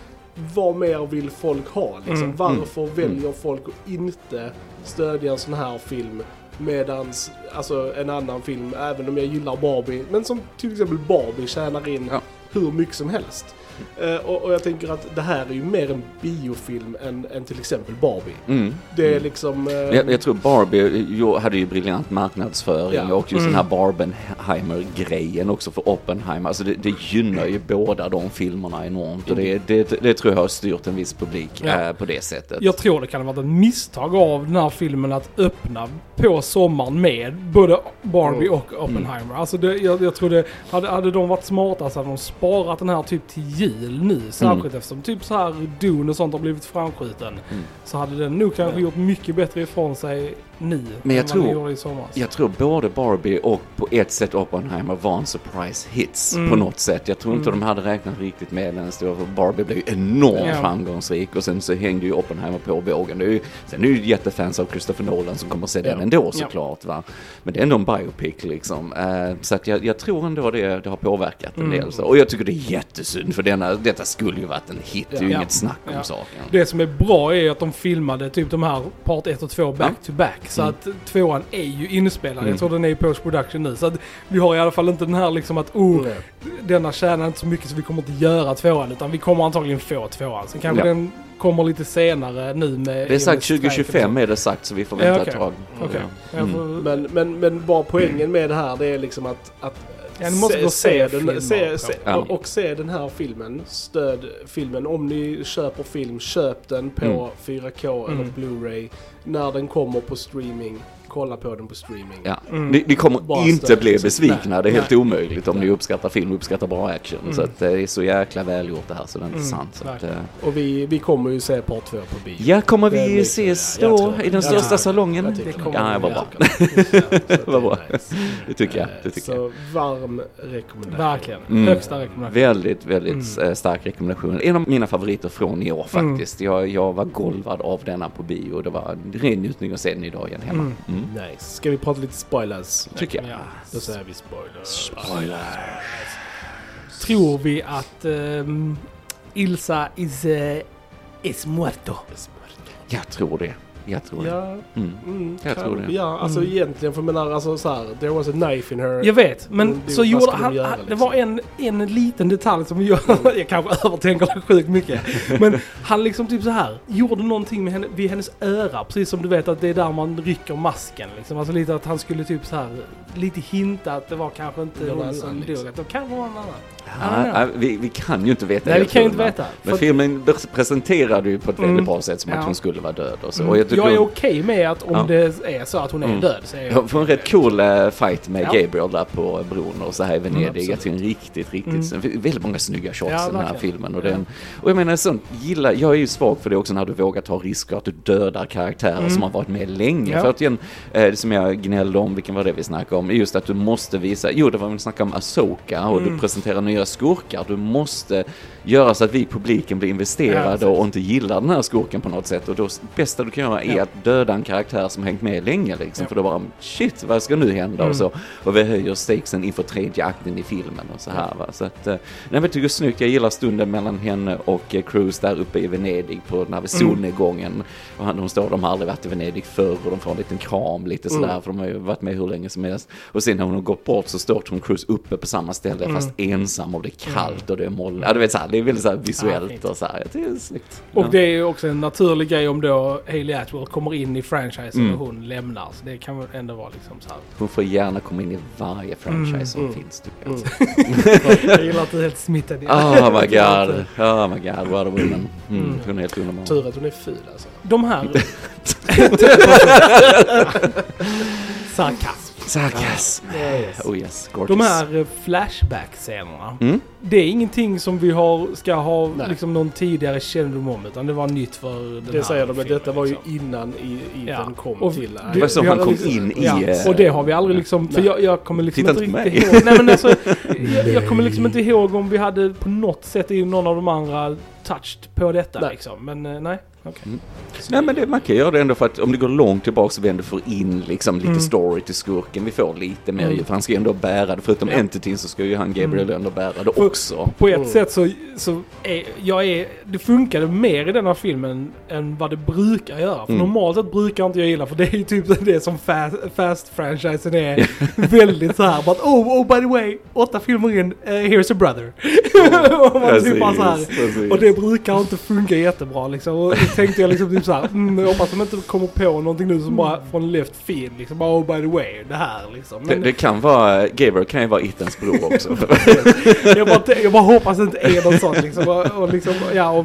S1: Vad mer vill folk ha liksom?
S2: Mm.
S1: Varför
S3: Mm.
S1: väljer folk att inte stödja en sån här film Medans, alltså en annan film, även om jag gillar Barbie, men som till exempel Barbie tjänar in
S3: Ja.
S1: hur mycket som helst. Eh, och, och jag tänker att det här är ju mer en biofilm än, än till exempel Barbie.
S3: Mm.
S1: Det är
S3: Mm. liksom...
S1: eh,
S3: Jag, jag tror Barbie hade ju briljant marknadsföring
S1: Ja.
S3: och just
S2: Mm.
S3: den här Barbenheimer-grejen också för Oppenheimer. Alltså det, det gynnar ju båda de filmerna enormt och det, det, det tror jag har styrt en viss publik
S2: Ja.
S3: eh, på det sättet.
S2: Jag tror det kan ha varit ett misstag av den här filmen att öppna på sommaren med både Barbie
S1: Mm.
S2: och Oppenheimer. Alltså det, jag, jag tror det, hade, hade de varit smarta så hade de sparat den här typ till jul. Kul nu, särskilt eftersom typ så här Dune och sånt har blivit framskjuten.
S3: Mm.
S2: Så hade den nog kanske gjort mycket bättre ifrån sig nu
S3: Men jag
S2: än
S3: tror-. Jag tror både Barbie och på ett sätt Oppenheimer var en surprise hits
S2: Mm.
S3: på något sätt. Jag tror inte
S2: Mm.
S3: de hade räknat riktigt med den stora, för Barbie blev enormt
S2: Ja.
S3: framgångsrik och sen så hängde ju Oppenheimer på vågen. Det är ju, sen är ju jättefans av Christopher Nolan som kommer att se
S1: Ja.
S3: den ändå såklart va. Men det är ändå en biopic liksom. Eh, så att jag, jag tror ändå det, det har påverkat en
S2: Mm.
S3: del. Så. Och jag tycker det är jättesynd för denna, detta skulle ju varit en hit, det är ju
S2: Ja.
S3: inget snack om
S2: Ja.
S3: saken.
S2: Det som är bra är att de filmade typ de här part 1 och 2 back to back. Så
S3: Mm.
S2: att tvåan är ju inspelad.
S3: Mm.
S2: Jag tror den är i post production nu. Så att vi har i alla fall inte den här liksom att oh,
S1: Nej.
S2: denna tjänar inte så mycket så vi kommer inte göra tvåan. Utan vi kommer antagligen få tvåan. Sen kanske
S3: Ja.
S2: den kommer lite senare nu med...
S3: Det är sagt 2025 är det sagt så vi får vänta
S2: Ja,
S3: ett
S2: okej.
S3: tag. Ja.
S2: Jag
S3: Mm.
S1: Men, men, men bara poängen med det här det är liksom att, att
S2: Ja, ni måste gå och se filmer
S1: den, se, se,
S3: Ja.
S1: och, och se den här filmen. Stöd filmen. Om ni köper film, köp den på
S3: Mm.
S1: 4K eller
S2: Mm.
S1: Blu-ray. När den kommer på streaming, kolla på den på streaming.
S3: Ja.
S2: Mm.
S3: Ni, ni kommer
S1: Bara
S3: inte
S1: stöd,
S3: bli
S1: liksom.
S3: besvikna,
S1: Nej.
S3: det är helt
S2: Nej.
S3: omöjligt om
S1: Nej.
S3: ni uppskattar film och uppskattar bra action.
S2: Mm.
S3: Så att det är så jäkla välgjort det här så det är inte
S2: Mm,
S3: sant. Så att, eh,
S1: Och vi, vi kommer ju se part 2 på bio.
S3: ja, kommer
S1: Det
S3: vi ses då
S1: tror-
S3: i den största
S1: ja.
S3: salongen?
S1: Jag
S2: Det kommer
S3: Ja, vad
S2: göra.
S3: bra. Vad bra.
S1: Nice.
S3: Det tycker jag.
S1: Eh,
S3: Det tycker
S1: så
S3: jag.
S1: varm rekommendation.
S2: Verkligen.
S3: Mm.
S2: Högsta rekommendation.
S3: Väldigt, väldigt
S2: Mm.
S3: eh, stark rekommendation. En av mina favoriter från i år
S2: Mm.
S3: faktiskt. Jag, jag var golvad av denna på bio. Det var en ren njutning att se den idag igen hemma.
S2: Mm.
S1: Nice. Ska vi prata lite spoilers?
S3: Tycker jag.
S2: Ja.
S1: Då säger vi spoilers.
S2: Tror vi att ehm, Ilsa is, eh, is muerto?
S3: Jag tror det. Jag tror det.
S1: Ja,
S3: Mm.
S1: mm,
S3: Jag
S1: kan-
S3: tror det.
S1: Ja, alltså
S2: Mm.
S1: egentligen, för jag menar alltså så här, there was a knife in her.
S2: Jag vet, men
S1: Mm, det-
S2: så gjorde
S1: de
S2: han,
S1: göra,
S2: han, det
S1: liksom?
S2: var en, en liten detalj som gör, jag kanske övertänker det sjukt mycket. Men han liksom typ så här gjorde någonting med henne, vid hennes öra, precis som du vet att det är där man rycker masken liksom. Alltså lite att han skulle typ så här lite hinta att det var kanske inte hon som
S1: liksom.
S2: dog, att det kanske var någon annan.
S3: Ja, vi, vi kan ju inte veta
S2: Nej, vi kan ju inte veta.
S3: Men filmen presenterade ju på ett väldigt
S2: Mm.
S3: bra sätt som
S2: Ja.
S3: att hon skulle vara död och så.
S2: Mm.
S3: Och
S2: Jag,
S3: tycker
S2: är
S3: hon-
S2: okej med att om
S3: Ja.
S2: det är så att hon är
S3: Mm.
S2: död så är jag
S3: Jag får en rätt cool eh, fight med. Gabriel där på bron och så här i Venedig. jag tycker en riktigt, riktigt,
S2: Mm.
S3: väldigt många snygga shots
S2: Ja,
S3: i den här filmen. Och, den, och jag menar sånt, gillar, jag är ju svag för det också när du vågar ta risker, att du dödar karaktärer
S2: Mm.
S3: som har varit med länge. För att igen, eh, det som jag gnällde om, vilken var det vi snackade om, just att du måste visa, jo det var vi snackade om Asoka och
S2: Mm.
S3: du presenterar nya skurkar. Du måste göra så att vi publiken blir investerade och inte gillar den här skurken på något sätt. Och då, bästa du kan göra är att döda en karaktär som hängt med länge liksom. För då bara, shit, vad ska nu hända?
S2: Mm.
S3: Och så. Och vi höjer stakesen inför tredje akten i filmen och så här va. Så att, eh, nej men jag tycker snyggt. Jag gillar stunden mellan henne och eh, Cruise där uppe i Venedig på den här
S2: Mm.
S3: solnedgången. Och han, de står, de har aldrig varit i Venedig förr och de får en liten kram lite sådär.
S1: Mm.
S3: För de har ju varit med hur länge som helst. Och sen när hon har gått bort så står Tom Cruise uppe på samma ställe
S2: Mm.
S3: fast ensam och det är kallt och det är moln. Ja du vet såhär, det är väldigt såhär visuellt
S2: fint.
S3: och såhär. Jag tycker det är snyggt.
S2: Och
S3: Ja.
S2: det är ju också en naturlig grej om då Hailey Atwell kommer in i franchisen
S3: Mm.
S2: och hon lämnar. Så det kan väl ändå vara liksom så här.
S3: Hon får gärna komma in i varje franchise som
S1: Mm.
S3: finns tycker jag.
S1: Mm.
S2: Jag gillar att du är helt smittad. i-
S3: Oh my god, oh my god, what a woman. Mm.
S2: Mm.
S3: Hon är helt underbar.
S1: Tur att hon är ful alltså.
S2: De här... Sarkasm.
S3: Sarkasm.
S1: Yes.
S3: Oh yes, gorgeous.
S2: De här eh, Flashback-scenerna.
S3: Mm?
S2: Det är ingenting som vi har, ska ha
S1: Nej.
S2: liksom någon tidigare kännedom om utan det var nytt för den här
S1: Det säger de, men detta var ju
S2: liksom.
S1: innan i, i
S2: Ja.
S1: den kom
S2: Och
S1: till.
S3: Det var så han kom
S2: liksom-
S3: in i...
S2: Ja,
S3: eh,
S2: och det har vi aldrig liksom, för
S1: Nej.
S2: jag, jag kommer liksom
S3: Titta
S2: inte riktigt ihåg. Nej men alltså, jag, jag kommer liksom inte ihåg om vi hade på något sätt i någon av de andra touched på detta
S1: Nej.
S2: liksom. Men eh, nej, okej.
S3: Nej men det, man kan göra det ändå för att om det går långt tillbaka så vi ändå får in liksom lite
S2: Mm.
S3: story till skurken. Vi får lite mer
S2: Mm.
S3: ju, för han ska ju ändå bära det. Förutom
S2: Ja.
S3: Entity så ska ju han Gabriel
S2: Mm.
S3: ändå bära det
S2: För-
S3: också.
S2: På ett
S1: Mm.
S2: sätt så, så är jag är, det funkade mer i denna filmen än vad det brukar göra. För
S3: Mm.
S2: normalt sett brukar inte jag gilla för det är ju typ det som fast, fast-franchisen är. väldigt så här, but oh, oh by the way, åtta filmer in, uh, here's a brother. och, man typ bara så här,
S3: precis.
S2: och det brukar inte funka jättebra liksom. Och då tänkte jag liksom typ såhär, mm, jag hoppas de inte kommer på någonting nu som bara från left field liksom. Bara, oh by the way, det här liksom.
S3: det,
S2: Men
S3: det kan vara, Gabriel kan ju vara Ethans bror också.
S2: jag, bara, jag bara hoppas det inte är något sånt liksom. Och, och liksom ja, och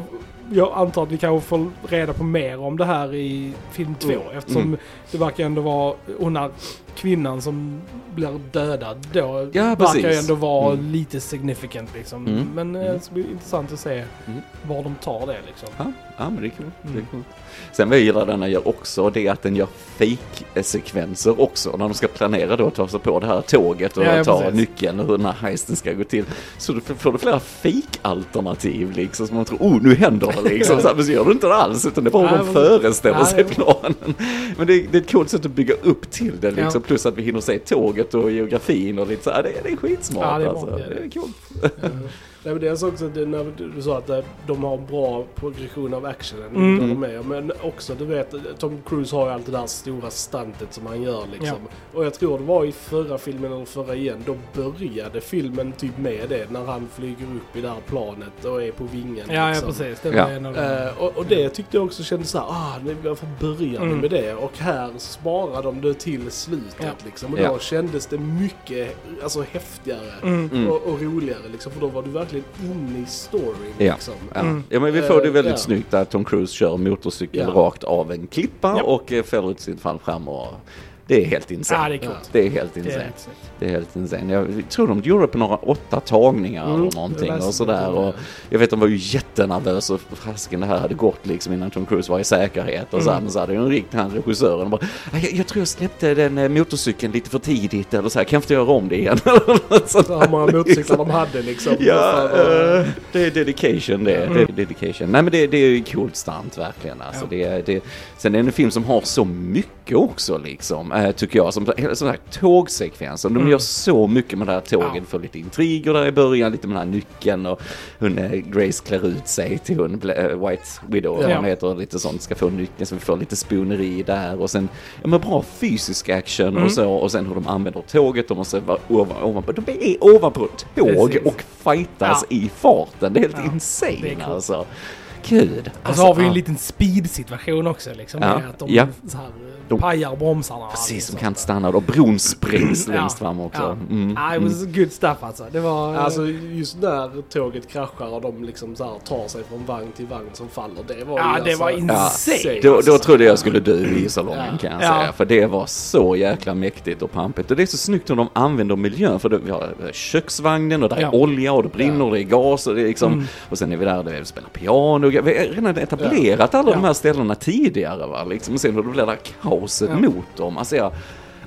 S2: jag antar att vi kanske får reda på mer om det här i film två.
S1: Mm.
S2: Eftersom
S3: Mm.
S2: det verkar ändå vara, hon har kvinnan som blir dödad då
S3: Ja,
S2: verkar
S3: precis.
S2: ändå vara
S3: Mm.
S2: lite significant liksom.
S3: Mm.
S2: Men eh,
S3: Mm.
S2: det ska bli intressant att se
S3: Mm.
S2: var de tar det liksom.
S3: Ja, ja men det är kul. Det är coolt. Sen vad jag gillar den gör också, det är att den gör fake-sekvenser också. När de ska planera då att ta sig på det här tåget och
S2: Ja, ja,
S3: ta
S2: precis.
S3: nyckeln och hur den här heisten ska gå till. Så du får du flera fake-alternativ liksom. Så man tror, oh nu händer det liksom. Så men så gör du inte det alls, utan det är bara hur de föreställer sig planen. Men det är, det är ett coolt sätt att bygga upp till det liksom.
S2: Ja.
S3: Plus att vi hinner se tåget och geografin och lite så här. Det, det är skitsmart
S2: Ja, det är bra,
S3: alltså.
S2: det är. Det
S3: är coolt.
S1: Nej, men dels också det, när du, du sa att de har bra progression av actionen.
S2: Mm.
S1: med om. Men också du vet, Tom Cruise har ju alltid det där stora stuntet som han gör liksom. Och jag tror det var i förra filmen eller förra igen, då började filmen typ med det. När han flyger upp i det här planet och är på vingen.
S2: Ja, ja
S1: liksom.
S2: precis. Det var
S3: Ja.
S2: en av.
S1: Eh, och, och det tyckte jag också kändes såhär, ah, nu- varför börjar
S2: Mm.
S1: med det? Och här sparar de det till slutet
S2: Ja.
S1: liksom. Och
S3: Ja.
S1: då kändes det mycket alltså, häftigare
S2: Mm.
S3: Mm.
S1: och, och roligare liksom. För då var du verkligen inne i storyn
S3: Ja.
S1: liksom.
S3: Ja.
S2: Mm.
S3: ja men vi får det
S1: Eh,
S3: väldigt
S1: ja.
S3: snyggt att Tom Cruise kör motorcykel
S1: Ja.
S3: rakt av en klippa
S2: Ja.
S3: och eh, fäller ut sin fallskärm och det är helt insane.
S2: Ja, det är coolt.
S3: Det är helt insane. Det är helt insane. Jag tror de gjorde det på några åtta tagningar
S1: Mm,
S3: eller någonting och sådär. Och jag vet de var ju jättenervösa och fasken det här hade gått liksom innan Tom Cruise var i säkerhet och så.
S2: Mm.
S3: Men så hade de ringt han regissören och bara "Nej, jag, jag tror jag släppte den eh, motorcykeln lite för tidigt eller så här. Kan jag inte göra om det igen?
S1: Så många
S3: där,
S1: motorcyklar
S3: liksom.
S1: de hade liksom.
S3: Ja, eh, det är dedication det.
S2: Mm.
S3: det är dedication. Nej men det, det är ju coolt stunt verkligen. Alltså,
S2: Ja.
S3: det, det, sen är det en film som har så mycket också liksom, tycker jag. Som hela sån här tågsekvensen. De
S2: Mm.
S3: gör så mycket med det här tåget.
S2: Ja.
S3: Får lite intriger där i början, lite med den här nyckeln och hon eh, Grace klär ut sig till hon eh, White Widow,
S2: Ja.
S3: hon heter, och lite sånt. Ska få nyckeln så vi får lite spioneri där och sen, ja men bra fysisk action
S2: Mm.
S3: och så och sen hur de använder tåget. De måste vara ovan, ovanpå, de är ovanpå tåg
S2: Precis.
S3: och fightas
S2: Ja.
S3: i farten. Det är helt
S2: Ja,
S3: insane
S2: det är coolt.
S3: alltså. Gud.
S2: Och så har vi ju en
S3: ja.
S2: liten speed-situation också liksom.
S3: Ja,
S2: att de
S3: ja.
S2: så här,
S3: De-
S2: pajar bromsarna.
S3: Precis,
S2: liksom.
S3: som kan inte stanna då. Bron sprängs
S2: Ja,
S3: längst fram också.
S2: Ja.
S3: Mm,
S2: Ah, it
S3: mm.
S2: was good stuff alltså. Det var...
S1: Alltså just när tåget kraschar och de liksom så här tar sig från vagn till vagn som faller. Det var
S2: Ja,
S1: ju
S2: det
S1: alltså,
S2: var insane.
S3: Då, då trodde jag skulle dö i salongen
S1: Ja.
S3: kan jag
S2: Ja.
S3: säga. För det var så jäkla mäktigt och pampigt. Och det är så snyggt hur de använder miljön. För det, vi har eh, köksvagnen och där är
S2: Ja.
S3: olja och det brinner och det är gas och det är liksom...
S2: Mm.
S3: Och sen är vi där där vi spelar piano. Vi har redan etablerat alla de
S2: Ja.
S3: här ställena tidigare va. Liksom. Och sen det blir det här kaoset
S2: Ja.
S3: mot dem. Alltså jag,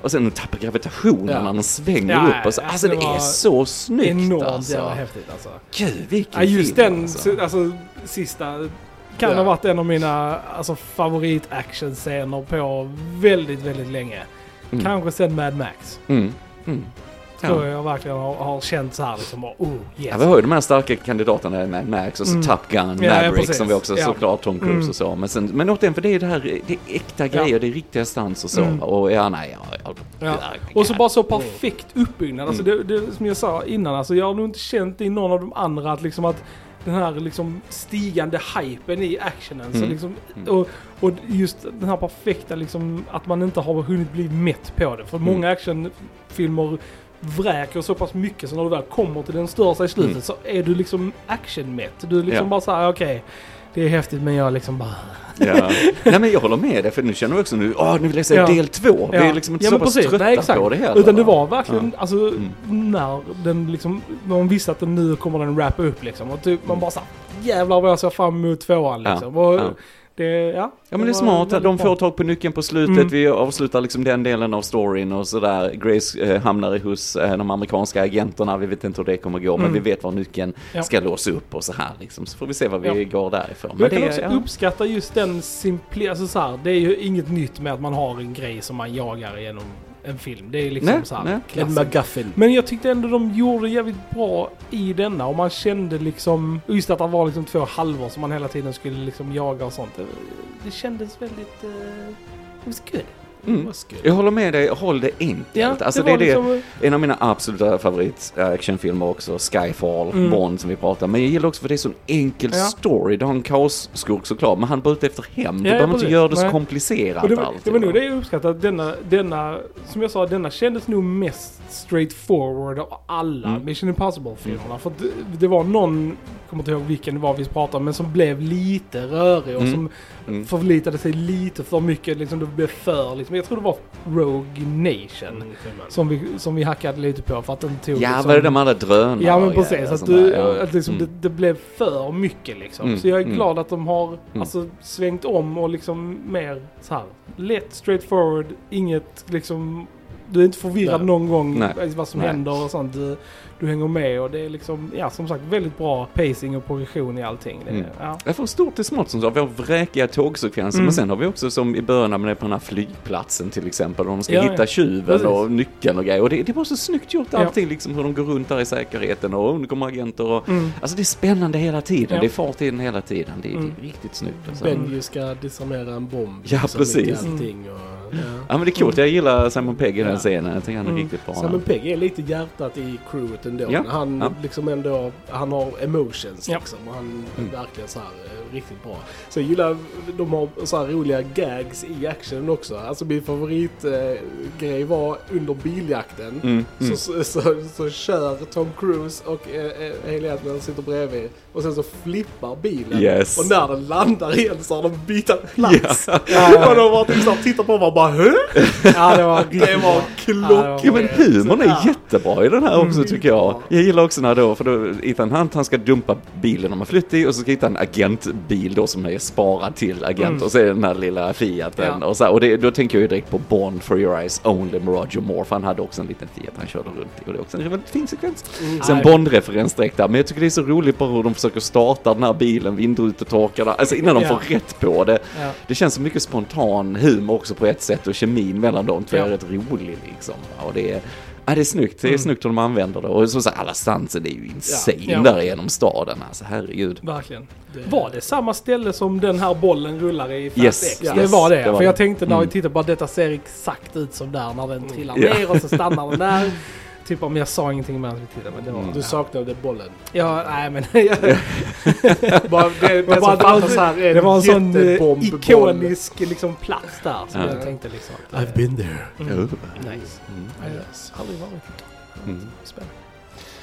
S3: och sen tappar gravitationen
S1: Ja.
S3: när den svänger
S2: Ja,
S3: upp. Och så,
S2: ja,
S3: alltså det,
S2: det
S3: är så snyggt
S2: Enormt
S3: alltså.
S2: jävla häftigt alltså.
S3: Gud vilken
S2: Ja, just
S3: film
S2: den,
S3: alltså.
S2: alltså. sista kan
S1: Ja.
S2: ha varit en av mina alltså, favorit-actionscener på väldigt, väldigt länge.
S3: Mm.
S2: Kanske sen Mad Max.
S3: Mm. Mm.
S2: Tror
S3: Ja.
S2: jag verkligen har, har känt så här liksom, oh yes.
S3: Ja, vi har ju de här starka kandidaterna med Max och så
S2: Mm.
S3: Top Gun,
S2: Ja, ja,
S3: Maverick
S2: precis.
S3: som vi också
S2: Ja.
S3: såklart Tom Cruise
S2: Mm.
S3: och så. Men, sen, men återigen, för det är det här, det är äkta grejer, det är riktiga stans och så.
S2: Mm.
S3: Och ja, nej, ja, ja,
S2: Ja. Och så bara så perfekt uppbyggnad. Alltså det, det som jag sa innan, alltså jag har nog inte känt i någon av de andra att liksom att den här liksom stigande hypen i actionen. Så
S3: Mm.
S2: liksom,
S3: Mm.
S2: och, och just den här perfekta liksom att man inte har hunnit bli mätt på det. För
S3: Mm.
S2: många actionfilmer vräker så pass mycket så när du väl kommer till den största i slutet
S3: Mm.
S2: så är du liksom actionmätt. Du är liksom
S3: Ja.
S2: bara såhär, okej. det är häftigt men jag liksom bara...
S3: Ja. Nej men jag håller med dig, för nu känner vi också nu, åh nu vill jag se
S2: Ja.
S3: del två. Vi är liksom inte
S2: Ja,
S3: så pass trötta
S2: Nej, exakt.
S3: på det heller.
S2: Utan det
S3: va?
S2: var verkligen, alltså
S3: Mm.
S2: när den liksom, när man visste att den nu kommer den wrappa upp liksom. Och typ man bara såhär, jävlar vad jag ser fram emot tvåan
S3: Ja,
S2: liksom. Och
S3: ja.
S2: Det, ja.
S3: Ja men det är smart, de
S2: bra.
S3: får tag på nyckeln på slutet,
S2: Mm.
S3: vi avslutar liksom den delen av storyn och sådär. Grace eh, hamnar hos eh, de amerikanska agenterna, vi vet inte hur det kommer gå, men
S2: Mm.
S3: vi vet var nyckeln
S2: Ja.
S3: ska låsa upp och så här liksom. Så får vi se vad vi
S2: Ja.
S3: går därifrån.
S2: Men jag kan
S3: det,
S2: också
S3: ja.
S2: uppskatta just den simpli, alltså så här, det är ju inget nytt med att man har en grej som man jagar genom en film. Det är liksom
S3: Nej,
S2: så här
S3: nej.
S1: En. McGuffin.
S2: Men jag tyckte ändå de gjorde jävligt bra i denna och man kände liksom, just att det var liksom två halvor som man hela tiden skulle liksom jaga och sånt. Det, det kändes väldigt, uh, it was good.
S3: Mm. Jag håller med dig, håll det enkelt.
S2: Ja,
S3: alltså,
S2: det
S3: det, är det,
S2: liksom,
S3: en av mina absoluta favorit-actionfilmer också, Skyfall,
S2: Mm.
S3: Bond som vi pratar. Men jag gillar också för det är så en enkel
S2: Ja.
S3: story. Du har en kaosskurk såklart, men han är bara ute efter hämnd. Du
S2: Ja,
S3: behöver inte göra det så komplicerat
S2: Och det, var,
S3: alltid,
S2: det var nog det jag uppskattade. att Denna, denna, som jag sa, denna kändes nog mest straight forward av alla
S3: Mm.
S2: Mission Impossible-filmerna. För det, det var någon, jag kommer inte ihåg vilken det var vi pratade om, men som blev lite rörig och
S3: Mm.
S2: som
S3: Mm.
S2: förlitade sig lite för mycket. Liksom det blev för, liksom, jag tror det var Rogue Nation.
S1: Mm.
S2: Som vi, som vi hackade lite på för att den tog
S3: Ja,
S2: liksom,
S3: var det de alla drönare
S2: Ja men precis, att, du,
S3: ja.
S2: att liksom
S3: Mm.
S2: det, det blev för mycket liksom.
S3: Mm,
S2: Så jag är glad att de har alltså, svängt om och liksom mer så här lätt, straightforward, inget liksom du är inte förvirrad
S1: Nej.
S2: någon gång
S3: Nej.
S2: vad som
S3: Nej.
S2: händer och sånt. Du, du hänger med och det är liksom, ja som sagt väldigt bra pacing och progression i allting. Det,
S3: Mm.
S2: ja.
S3: Jag får stort till smått som så. Vi har vräkiga tågsekvenser
S2: Mm.
S3: men sen har vi också som i början när man är på den här flygplatsen till exempel. Och de ska
S2: Ja,
S3: hitta
S2: ja.
S3: tjuven
S2: Precis.
S3: och nyckeln och grejer. Och det, det är bara så snyggt gjort
S2: Ja.
S3: allting liksom hur de går runt där i säkerheten och det kommer agenter och...
S2: Mm.
S3: Alltså det är spännande hela tiden.
S2: Ja.
S3: Det är fart i den hela tiden. Det är,
S2: Mm.
S3: det är riktigt snyggt. Alltså.
S1: Benji ska desarmera en bomb.
S3: Ja, precis.
S1: Allting och, ja.
S3: Ja men det är coolt. Jag gillar Simon Pegg i den
S1: Ja.
S3: scenen. Jag tycker han är
S2: Mm.
S3: riktigt bra.
S1: Simon Pegg är lite hjärtat i crewet ändå.
S3: Ja,
S1: Han
S3: ja.
S1: liksom ändå, han har emotions
S2: Ja.
S1: liksom. Och han är
S3: Mm.
S1: verkligen så här eh, riktigt bra. Så jag gillar, de har så här roliga gags i actionen också. Alltså min favoritgrej eh, var under biljakten.
S3: Mm, mm.
S1: Så, så, så, så kör Tom Cruise och eh, eh, Haley Atwell sitter bredvid och sen så flippar bilen.
S3: Yes.
S1: Och när den landar igen så har de bytt plats.
S3: Ja.
S1: och de typ såhär, tittar på varandra bara Hö?
S2: ja det var
S1: Det var klockrent.
S3: Ja men humorn är
S1: Ja.
S3: jättebra i den här också
S1: Mm.
S3: tycker jag. Jag gillar också när då, för då Ethan Hunt han ska dumpa bilen de har flytt i och så ska hitta en agentbil då som är sparad till agenter
S2: Mm.
S3: och så är det den här lilla Fiaten
S2: Ja.
S3: och så här, och det, då tänker jag ju direkt på Bond for your eyes only med Roger Moore för han hade också en liten Fiat han körde runt i och det är också en väldigt fin sekvens.
S1: Mm.
S3: Sen. Bond-referens direkt där, men jag tycker det är så roligt bara hur de försöker starta den här bilen, vindrutetorkarna, alltså innan de
S2: Ja.
S3: får rätt på det.
S2: ja.
S3: Det känns så mycket spontan humor också på ett sätt och kemin mellan de två
S2: Ja.
S3: är rätt rolig liksom. Och det är, ja, det är snyggt, det är
S2: Mm.
S3: snyggt hur de använder det. Och så, så alla stansen är ju insane
S2: Ja.
S3: där genom staden alltså, herregud.
S2: Verkligen.
S1: Det-
S2: Var det samma ställe som den här bollen rullar i Fast
S3: Yes,
S2: X?
S3: yes,
S2: det var det.
S3: det var
S2: för jag
S3: det.
S2: tänkte när vi
S3: Mm.
S2: tittade på att detta ser exakt ut som där när den trillar
S3: Ja.
S2: ner och så stannar den där. Typ om jag sa ingenting medan vi tittade men det var...
S3: Mm.
S1: Du saknade bollen.
S2: Ja, nej men... jag,
S1: Bara, det, det,
S2: bara-
S1: som fattas här är
S2: det var en sån eh, ikonisk liksom, plats där som
S3: Ja.
S2: jag tänkte liksom... att,
S1: I've been there.
S2: Mm.
S3: Oh.
S2: Nice.
S3: Mm.
S1: Yes.
S2: Aldrig varit.
S3: Mm.
S2: Spännande.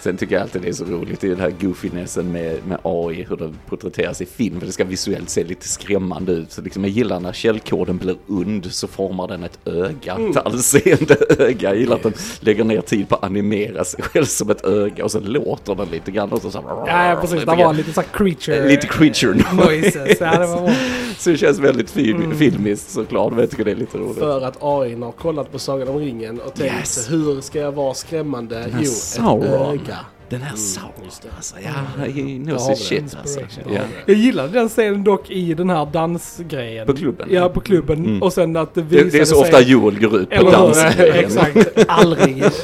S3: Sen tycker jag alltid det är så roligt i den här goofinessen med, med AI, hur det porträtteras i film, för det ska visuellt se lite skrämmande ut. Så liksom jag gillar när källkoden blir und så formar den ett öga,
S1: Mm.
S3: ett allseende öga. Jag gillar att de lägger ner tid på att animera sig själv som ett öga och så låter den lite grann och så, så
S2: Ja, precis. Det var lite såhär creature...
S3: Lite creature
S2: noises. Ja, det var.
S3: Så det känns väldigt film,
S2: Mm.
S3: filmiskt såklart, men jag tycker det är lite roligt.
S1: För att AI har kollat på Sagan om ringen och tänkt
S3: Yes.
S1: hur ska jag vara skrämmande? Jo, ett öga.
S3: Den här
S1: Mm,
S3: Sauron, alltså, ja, he knows his shit alltså. Ja.
S2: Jag gillade den scenen dock i den här dansgrejen.
S3: På klubben?
S2: Ja, på klubben.
S3: Mm.
S2: Och sen att det visade
S3: det är så
S2: sig...
S3: ofta Joel går ut på
S2: Eller
S3: dans.
S2: hur? Exakt. Aldrig.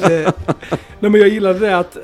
S2: Nej men jag gillade det att, eh,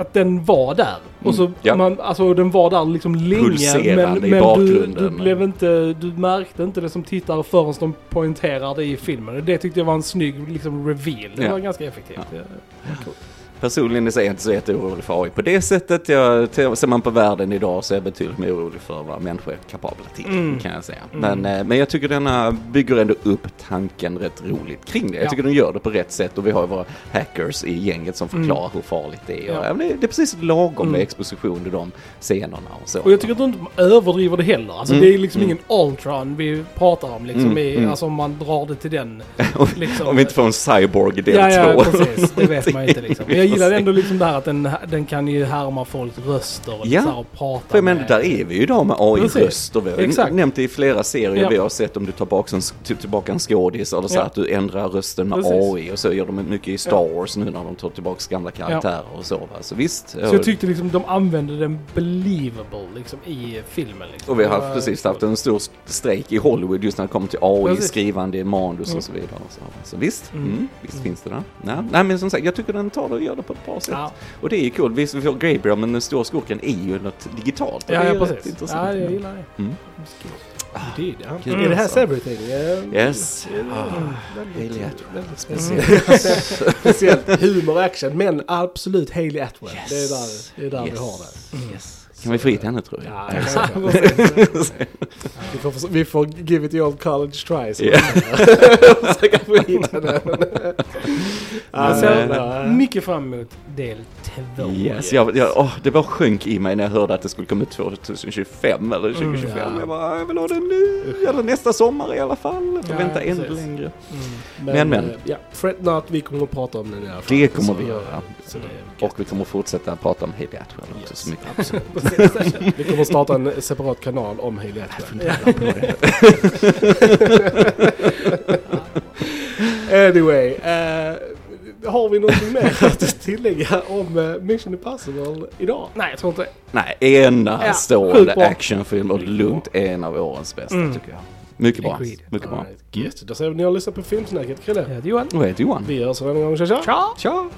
S2: att den var där. Och så
S3: Mm, ja.
S2: man, alltså den var där liksom länge.
S3: Pulserande
S2: Men,
S3: i
S2: men du,
S3: bakgrunden.
S2: du blev inte, du märkte inte det som tittare förrän de poängterade i filmen. Det tyckte jag var en snygg liksom reveal. Det
S3: Ja.
S2: var ganska effektivt.
S3: Ja.
S2: Ja. Cool.
S3: Personligen är jag inte så jätteorolig för AI på det sättet. Jag, ser man på världen idag så är jag betydligt mer orolig för vad människor är kapabla till,
S2: Mm.
S3: kan jag säga.
S2: Mm.
S3: Men, eh, men jag tycker denna bygger ändå upp tanken rätt roligt kring det. Jag
S2: Ja.
S3: tycker de gör det på rätt sätt och vi har våra hackers i gänget som
S2: Mm.
S3: förklarar hur farligt det är.
S2: Ja.
S3: Ja, det, det är precis lagom med
S2: Mm.
S3: exposition i de scenerna och så.
S2: Och jag tycker att de inte överdriver det heller. Alltså
S3: Mm.
S2: det är liksom
S3: Mm.
S2: ingen Ultron vi pratar om liksom.
S3: Mm.
S2: I,
S3: Mm.
S2: Alltså om man drar det till den. Liksom.
S3: Om vi inte får en cyborg i del
S2: Ja, ja,
S3: två.
S2: precis. Det vet man ju inte liksom. Men jag gillar ändå liksom det här att den, den kan ju härma folks röster och,
S3: Ja.
S2: så här, och prata
S3: För men
S2: med.
S3: där är vi ju idag med. AI-röster. Vi har
S2: Exakt.
S3: nämnt det i flera serier
S2: Ja.
S3: vi har sett om du tar en, tillbaka en skådis eller så
S2: Ja.
S3: att du ändrar rösten med
S2: Precis.
S3: AI och så gör de mycket i Star Wars nu när de tar tillbaka gamla karaktärer och så. Va? Så visst.
S2: Så jag tyckte liksom de använde den believable liksom i filmen. Liksom.
S3: och vi har haft precis haft en stor strejk i Hollywood just när det kommer till AI,
S2: Precis.
S3: skrivande manus
S2: Mm.
S3: och så vidare. Och så. så visst,
S2: Mm.
S3: mm. visst
S2: Mm.
S3: finns det där. Nej. Nej men som sagt, jag tycker den tar det och gör det på ett bra sätt.
S2: Ja,
S3: Och det är ju kul. Visst, vi får Gabriel men den stora skurken är ju något digitalt.
S2: ja, ja precis.
S3: intressant.
S2: Ja, jag gillar det.
S3: Mm.
S1: Indeed, ja.
S3: Kul.
S1: Är det här everything?
S3: Yes.
S2: Mm.
S3: Ah. Haley Atwell. Speciellt.
S2: speciellt.
S1: Speciellt humor och action, men absolut Haley Atwell.
S3: Yes.
S1: Det är där, det är där
S3: Yes.
S1: vi har det.
S3: Yes. Kan vi få hit henne tror jag?
S1: Ja, precis. vi, får, vi får give it the old college try. så
S3: Ja.
S1: Försöka få hit henne.
S2: Ser
S1: ja, ja.
S2: mycket fram emot del två.
S3: Yes, jag, jag, åh, det bara sjönk i mig när jag hörde att det skulle komma ut 2025 eller 2025.
S1: Mm, ja.
S3: Jag bara, jag vill ha den nu, eller nästa sommar i alla fall. Jag får
S2: Ja,
S3: vänta ännu längre.
S2: Mm.
S3: Men, men.
S1: eh, Ja, fret not, vi kommer att prata om den i alla fall.
S3: Det kommer
S1: Så-
S3: vi göra.
S1: Det.
S3: Och vi kommer fortsätta prata om Haley Atwell också
S1: Yes,
S3: så mycket.
S1: absolut. vi kommer att starta en separat kanal om Hailey Atwell. Anyway, eh, har vi någonting mer att tillägga om eh, Mission Impossible idag?
S2: Nej, jag tror inte
S3: Nej,
S2: Ja,
S3: enastående
S2: bra.
S3: actionfilm och lugnt en av årens bästa
S2: Mm.
S3: tycker jag. Mycket bra.
S2: Agreed.
S3: Mycket bra.
S1: Gött, då säger vi att ni har lyssnat på Filmsnacket, Krille.
S2: Jag heter Johan.
S3: Och jag heter Johan.
S1: Vi hörs en gång, tja tja!
S2: Ciao!
S3: Tja!